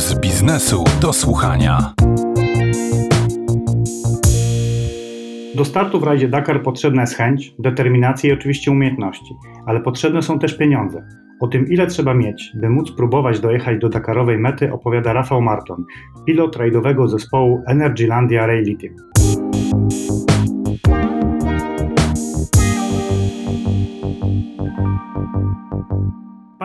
z biznesu do słuchania. Do startu w rajdzie Dakar potrzebna jest chęć, determinacja i oczywiście umiejętności, ale potrzebne są też pieniądze. O tym, ile trzeba mieć, by móc próbować dojechać do Dakarowej mety, opowiada Rafał Marton, pilot rajdowego zespołu Energylandia Rally Team.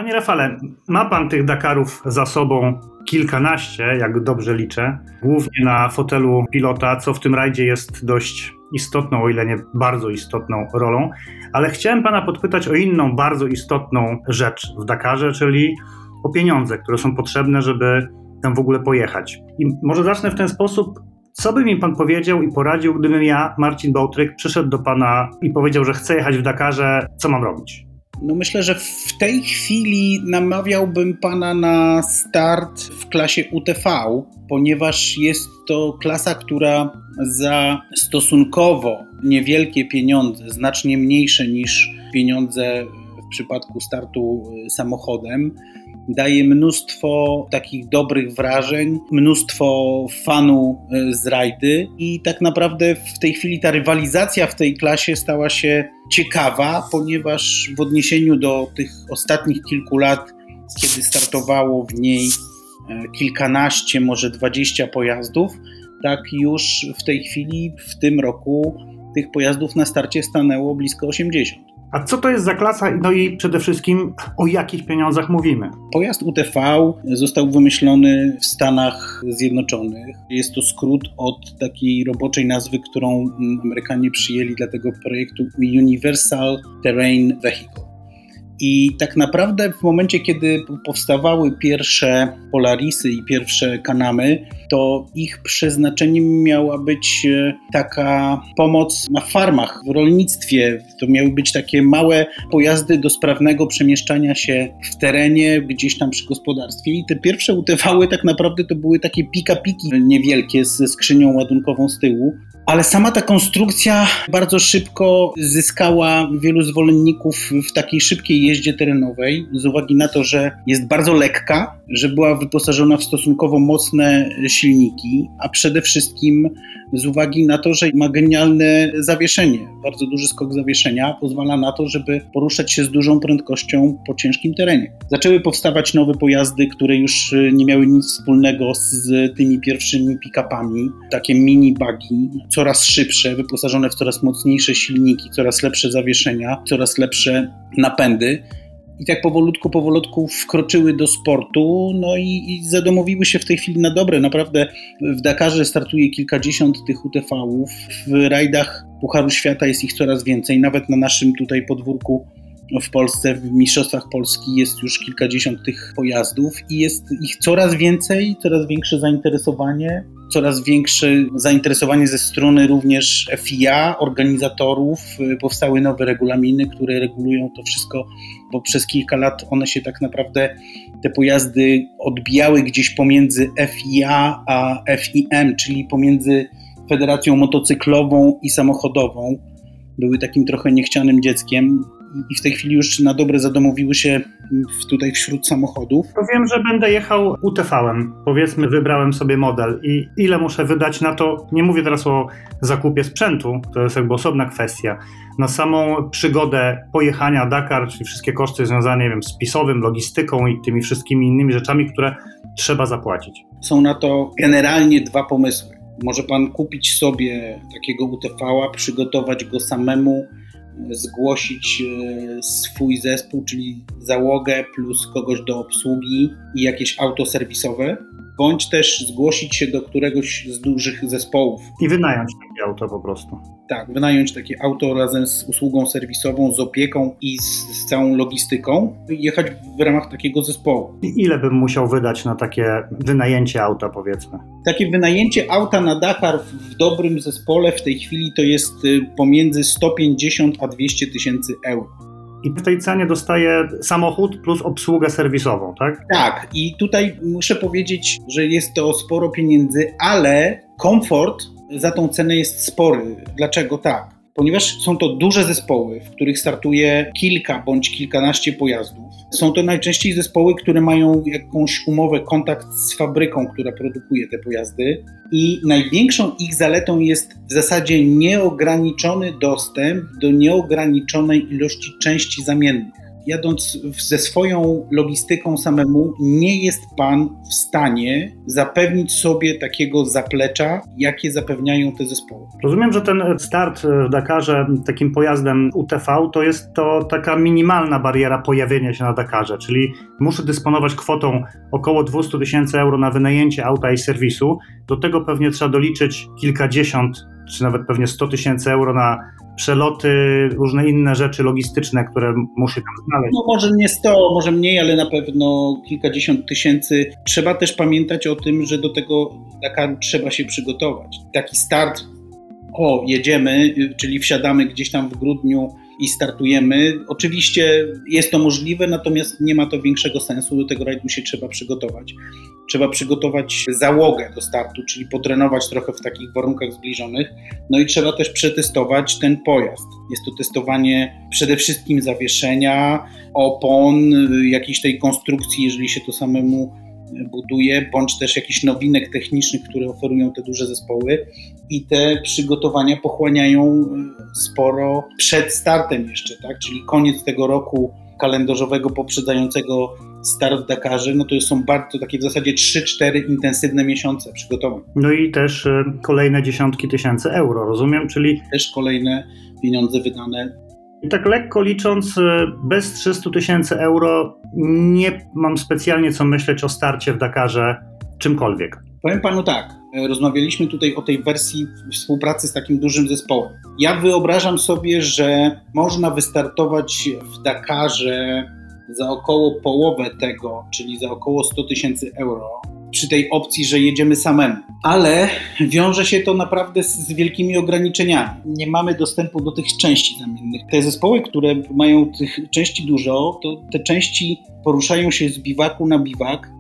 Panie Rafale, ma Pan tych Dakarów za sobą kilkanaście, jak dobrze liczę, głównie na fotelu pilota, co w tym rajdzie jest dość istotną, o ile nie bardzo istotną rolą, ale chciałem Pana podpytać o inną bardzo istotną rzecz w Dakarze, czyli o pieniądze, które są potrzebne, żeby tam w ogóle pojechać. I może zacznę w ten sposób. Co by mi pan powiedział i poradził, gdybym ja, Marcin Bałtryk, przyszedł do pana i powiedział, że chcę jechać w Dakarze, co mam robić? No myślę, że w tej chwili namawiałbym pana na start w klasie UTV, ponieważ jest to klasa, która za stosunkowo niewielkie pieniądze, znacznie mniejsze niż pieniądze w przypadku startu samochodem, daje mnóstwo takich dobrych wrażeń, mnóstwo fanu z rajdy i tak naprawdę w tej chwili ta rywalizacja w tej klasie stała się ciekawa, ponieważ w odniesieniu do tych ostatnich kilku lat, kiedy startowało w niej kilkanaście, może dwadzieścia pojazdów, tak już w tej chwili, w tym roku tych pojazdów na starcie stanęło blisko 80. A co to jest za klasa? No i przede wszystkim o jakich pieniądzach mówimy? Pojazd UTV został wymyślony w Stanach Zjednoczonych. Jest to skrót od takiej roboczej nazwy, którą Amerykanie przyjęli dla tego projektu Universal Terrain Vehicle. I tak naprawdę w momencie, kiedy powstawały pierwsze Polarisy i pierwsze Kanamy, to ich przeznaczeniem miała być taka pomoc na farmach, w rolnictwie. To miały być takie małe pojazdy do sprawnego przemieszczania się w terenie, gdzieś tam przy gospodarstwie. I te pierwsze utywały tak naprawdę to były takie pika-piki niewielkie ze skrzynią ładunkową z tyłu. Ale sama ta konstrukcja bardzo szybko zyskała wielu zwolenników w takiej szybkiej jeździe terenowej, z uwagi na to, że jest bardzo lekka, że była wyposażona w stosunkowo mocne silniki, a przede wszystkim z uwagi na to, że ma genialne zawieszenie, bardzo duży skok zawieszenia, pozwala na to, żeby poruszać się z dużą prędkością po ciężkim terenie. Zaczęły powstawać nowe pojazdy, które już nie miały nic wspólnego z tymi pierwszymi pick-upami, takie mini buggy, coraz szybsze, wyposażone w coraz mocniejsze silniki, coraz lepsze zawieszenia, coraz lepsze napędy. I tak powolutku, powolutku wkroczyły do sportu, no i, i zadomowiły się w tej chwili na dobre. Naprawdę w Dakarze startuje kilkadziesiąt tych UTV-ów. W rajdach Pucharu Świata jest ich coraz więcej. Nawet na naszym tutaj podwórku w Polsce, w Mistrzostwach Polski jest już kilkadziesiąt tych pojazdów i jest ich coraz więcej, coraz większe zainteresowanie, coraz większe zainteresowanie ze strony również FIA, organizatorów. Powstały nowe regulaminy, które regulują to wszystko, bo przez kilka lat one się tak naprawdę, te pojazdy odbijały gdzieś pomiędzy FIA a FIM, czyli pomiędzy Federacją Motocyklową i Samochodową. Były takim trochę niechcianym dzieckiem i w tej chwili już na dobre zadomowiły się tutaj wśród samochodów. To wiem, że będę jechał UTV-em. Powiedzmy, wybrałem sobie model i ile muszę wydać na to, nie mówię teraz o zakupie sprzętu, to jest jakby osobna kwestia, na samą przygodę pojechania Dakar, czyli wszystkie koszty związane, nie wiem, z pisowym, logistyką i tymi wszystkimi innymi rzeczami, które trzeba zapłacić. Są na to generalnie dwa pomysły. Może pan kupić sobie takiego UTV-a, przygotować go samemu, zgłosić swój zespół, czyli załogę plus kogoś do obsługi i jakieś auto serwisowe, bądź też zgłosić się do któregoś z dużych zespołów. I wynająć takie auto po prostu. Tak, wynająć takie auto razem z usługą serwisową, z opieką i z, z całą logistyką, jechać w ramach takiego zespołu. I ile bym musiał wydać na takie wynajęcie auta, powiedzmy? Takie wynajęcie auta na Dakar w dobrym zespole w tej chwili to jest pomiędzy 150 a 200 tysięcy euro. I w tej cenie dostaję samochód plus obsługę serwisową, tak? Tak, i tutaj muszę powiedzieć, że jest to sporo pieniędzy, ale komfort za tą cenę jest spory. Dlaczego tak? Ponieważ są to duże zespoły, w których startuje kilka bądź kilkanaście pojazdów. Są to najczęściej zespoły, które mają jakąś umowę, kontakt z fabryką, która produkuje te pojazdy. I największą ich zaletą jest w zasadzie nieograniczony dostęp do nieograniczonej ilości części zamiennych jadąc ze swoją logistyką samemu, nie jest pan w stanie zapewnić sobie takiego zaplecza, jakie zapewniają te zespoły. Rozumiem, że ten start w Dakarze takim pojazdem UTV to jest to taka minimalna bariera pojawienia się na Dakarze, czyli muszę dysponować kwotą około 200 tysięcy euro na wynajęcie auta i serwisu. Do tego pewnie trzeba doliczyć kilkadziesiąt czy nawet pewnie 100 tysięcy euro na przeloty, różne inne rzeczy logistyczne, które muszę tam znaleźć. No może nie 100, może mniej, ale na pewno kilkadziesiąt tysięcy. Trzeba też pamiętać o tym, że do tego Dakaru trzeba się przygotować. Taki start, o jedziemy, czyli wsiadamy gdzieś tam w grudniu i startujemy. Oczywiście jest to możliwe, natomiast nie ma to większego sensu. Do tego rajdu się trzeba przygotować. Trzeba przygotować załogę do startu, czyli potrenować trochę w takich warunkach zbliżonych. No i trzeba też przetestować ten pojazd. Jest to testowanie przede wszystkim zawieszenia, opon, jakiejś tej konstrukcji, jeżeli się to samemu buduje, bądź też jakichś nowinek technicznych, które oferują te duże zespoły i te przygotowania pochłaniają e, sporo przed startem jeszcze, tak? czyli koniec tego roku kalendarzowego poprzedzającego start w Dakarze, no to są bardzo takie w zasadzie 3-4 intensywne miesiące przygotowań. No i też e, kolejne dziesiątki tysięcy euro, rozumiem, czyli... Też kolejne pieniądze wydane i tak lekko licząc, e, bez 300 tysięcy euro nie mam specjalnie co myśleć o starcie w Dakarze czymkolwiek. Powiem panu tak, e, rozmawialiśmy tutaj o tej wersji współpracy z takim dużym zespołem. Ja wyobrażam sobie, że można wystartować w Dakarze za około połowę tego, czyli za około 100 tysięcy euro, przy tej opcji, że jedziemy samemu. Ale wiąże się to naprawdę z, wielkimi ograniczeniami. Nie mamy dostępu do tych części zamiennych. Te zespoły, które mają tych części dużo, to te części poruszają się z biwaku na biwak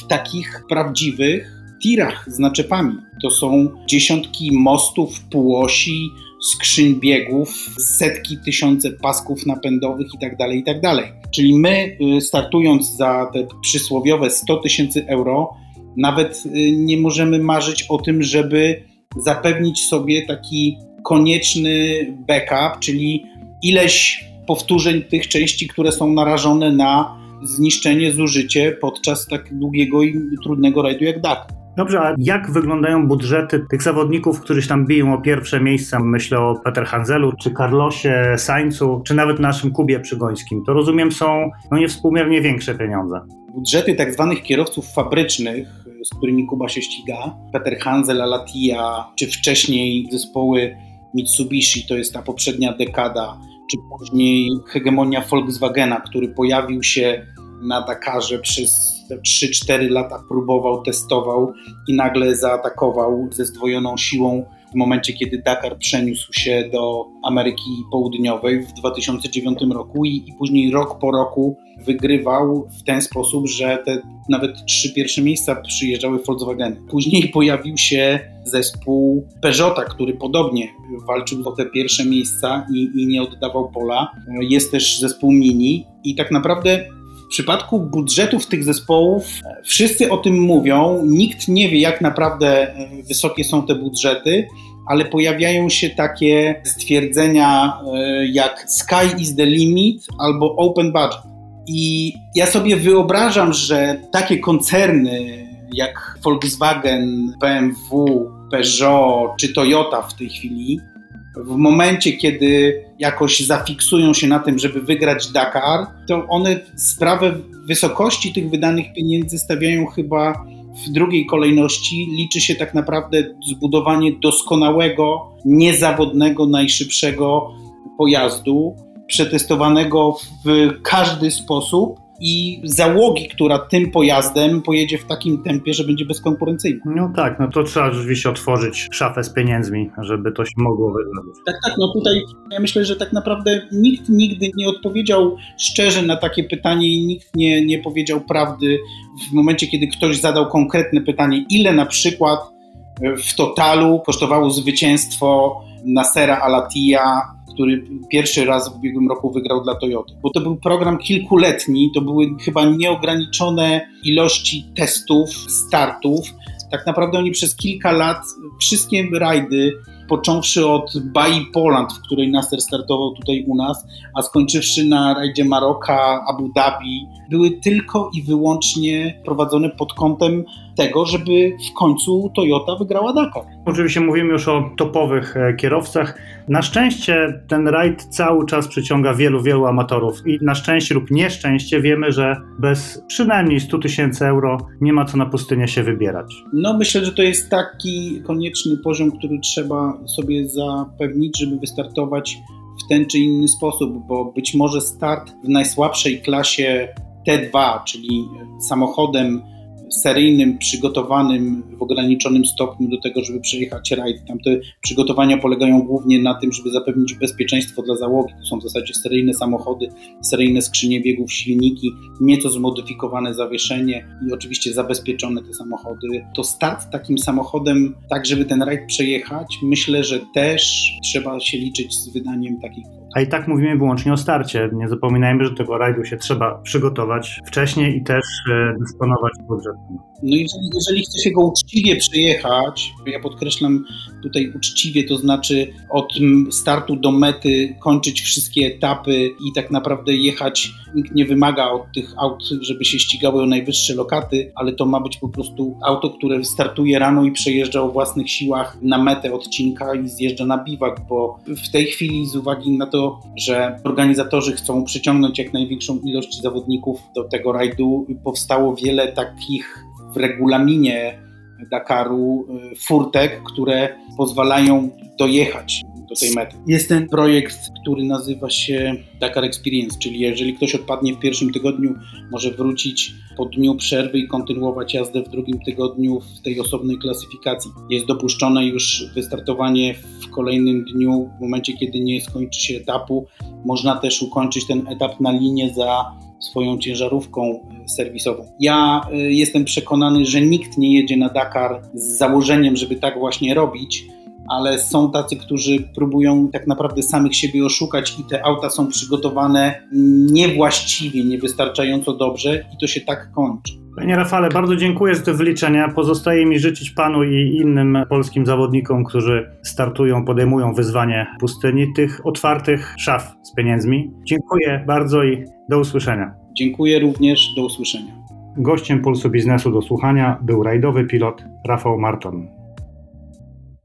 w takich prawdziwych tirach z naczepami. To są dziesiątki mostów, półosi, skrzyń biegów, setki, tysiące pasków napędowych itd., tak itd. Czyli my y, startując za te przysłowiowe 100 tysięcy euro, nawet y, nie możemy marzyć o tym, żeby zapewnić sobie taki konieczny backup, czyli ileś powtórzeń tych części, które są narażone na zniszczenie, zużycie podczas tak długiego i trudnego rajdu jak Dakar. Dobrze, a jak wyglądają budżety tych zawodników, którzy tam biją o pierwsze miejsca? Myślę o Peter Hanzelu, czy Carlosie Sańcu, czy nawet naszym Kubie Przygońskim. To rozumiem są no niewspółmiernie większe pieniądze. Budżety tak zwanych kierowców fabrycznych, z którymi Kuba się ściga, Peter Hanzel, Alatia, czy wcześniej zespoły Mitsubishi, to jest ta poprzednia dekada, czy później hegemonia Volkswagena, który pojawił się na Dakarze przez 3-4 lata próbował, testował i nagle zaatakował ze zdwojoną siłą w momencie, kiedy Dakar przeniósł się do Ameryki Południowej w 2009 roku i, i, później rok po roku wygrywał w ten sposób, że te nawet trzy pierwsze miejsca przyjeżdżały Volkswageny. Później pojawił się zespół Peugeota, który podobnie walczył o te pierwsze miejsca i, i nie oddawał pola. Jest też zespół Mini i tak naprawdę w przypadku budżetów tych zespołów wszyscy o tym mówią, nikt nie wie, jak naprawdę e, wysokie są te budżety, ale pojawiają się takie stwierdzenia e, jak sky is the limit albo open budget. I ja sobie wyobrażam, że takie koncerny jak Volkswagen, BMW, Peugeot czy Toyota w tej chwili w momencie, kiedy jakoś zafiksują się na tym, żeby wygrać Dakar, to one sprawę wysokości tych wydanych pieniędzy stawiają chyba w drugiej kolejności. Liczy się tak naprawdę zbudowanie doskonałego, niezawodnego, najszybszego pojazdu, przetestowanego w każdy sposób i załogi, która tym pojazdem pojedzie w takim tempie, że będzie bezkonkurencyjna. No tak, no to trzeba rzeczywiście otworzyć szafę z pieniędzmi, żeby to się mogło wydarzyć. Tak, tak, no tutaj ja myślę, że tak naprawdę nikt nigdy nie odpowiedział szczerze na takie pytanie i nikt nie, nie powiedział prawdy w momencie, kiedy ktoś zadał konkretne pytanie, ile na przykład w totalu kosztowało zwycięstwo Nasera Alatia, który pierwszy raz w ubiegłym roku wygrał dla Toyoty. Bo to był program kilkuletni, to były chyba nieograniczone ilości testów, startów. Tak naprawdę oni przez kilka lat wszystkie rajdy, począwszy od Bai Poland, w której Nasser startował tutaj u nas, a skończywszy na rajdzie Maroka, Abu Dhabi, były tylko i wyłącznie prowadzone pod kątem tego, żeby w końcu Toyota wygrała Dakar. Oczywiście mówimy już o topowych e, kierowcach. Na szczęście ten rajd cały czas przyciąga wielu, wielu amatorów i na szczęście lub nieszczęście wiemy, że bez przynajmniej 100 tysięcy euro nie ma co na pustynię się wybierać. No myślę, że to jest taki konieczny poziom, który trzeba sobie zapewnić, żeby wystartować w ten czy inny sposób, bo być może start w najsłabszej klasie T2, czyli samochodem seryjnym, przygotowanym w ograniczonym stopniu do tego, żeby przejechać rajd. Tam te przygotowania polegają głównie na tym, żeby zapewnić bezpieczeństwo dla załogi. To są w zasadzie seryjne samochody, seryjne skrzynie biegów, silniki, nieco zmodyfikowane zawieszenie i oczywiście zabezpieczone te samochody. To start takim samochodem, tak żeby ten rajd przejechać, myślę, że też trzeba się liczyć z wydaniem takich kwot. A i tak mówimy wyłącznie o starcie. Nie zapominajmy, że do tego rajdu się trzeba przygotować wcześniej i też e, dysponować budżetem. No jeżeli, jeżeli chce się go uczciwie przejechać, ja podkreślam tutaj uczciwie, to znaczy od startu do mety kończyć wszystkie etapy i tak naprawdę jechać. Nikt nie wymaga od tych aut, żeby się ścigały o najwyższe lokaty, ale to ma być po prostu auto, które startuje rano i przejeżdża o własnych siłach na metę odcinka i zjeżdża na biwak, bo w tej chwili z uwagi na to, że organizatorzy chcą przyciągnąć jak największą ilość zawodników do tego rajdu, powstało wiele takich w regulaminie Dakaru y, furtek, które pozwalają dojechać do tej mety. Jest ten projekt, który nazywa się Dakar Experience, czyli jeżeli ktoś odpadnie w pierwszym tygodniu, może wrócić po dniu przerwy i kontynuować jazdę w drugim tygodniu w tej osobnej klasyfikacji. Jest dopuszczone już wystartowanie w kolejnym dniu, w momencie kiedy nie skończy się etapu. Można też ukończyć ten etap na linię za swoją ciężarówką serwisową. Ja y, jestem przekonany, że nikt nie jedzie na Dakar z założeniem, żeby tak właśnie robić, ale są tacy, którzy próbują tak naprawdę samych siebie oszukać i te auta są przygotowane niewłaściwie, niewystarczająco dobrze i to się tak kończy. Panie Rafale, bardzo dziękuję za te wyliczenia. Pozostaje mi życzyć panu i innym polskim zawodnikom, którzy startują, podejmują wyzwanie pustyni, tych otwartych szaf z pieniędzmi. Dziękuję bardzo i do usłyszenia. Dziękuję również, do usłyszenia. Gościem Pulsu Biznesu do słuchania był rajdowy pilot Rafał Marton.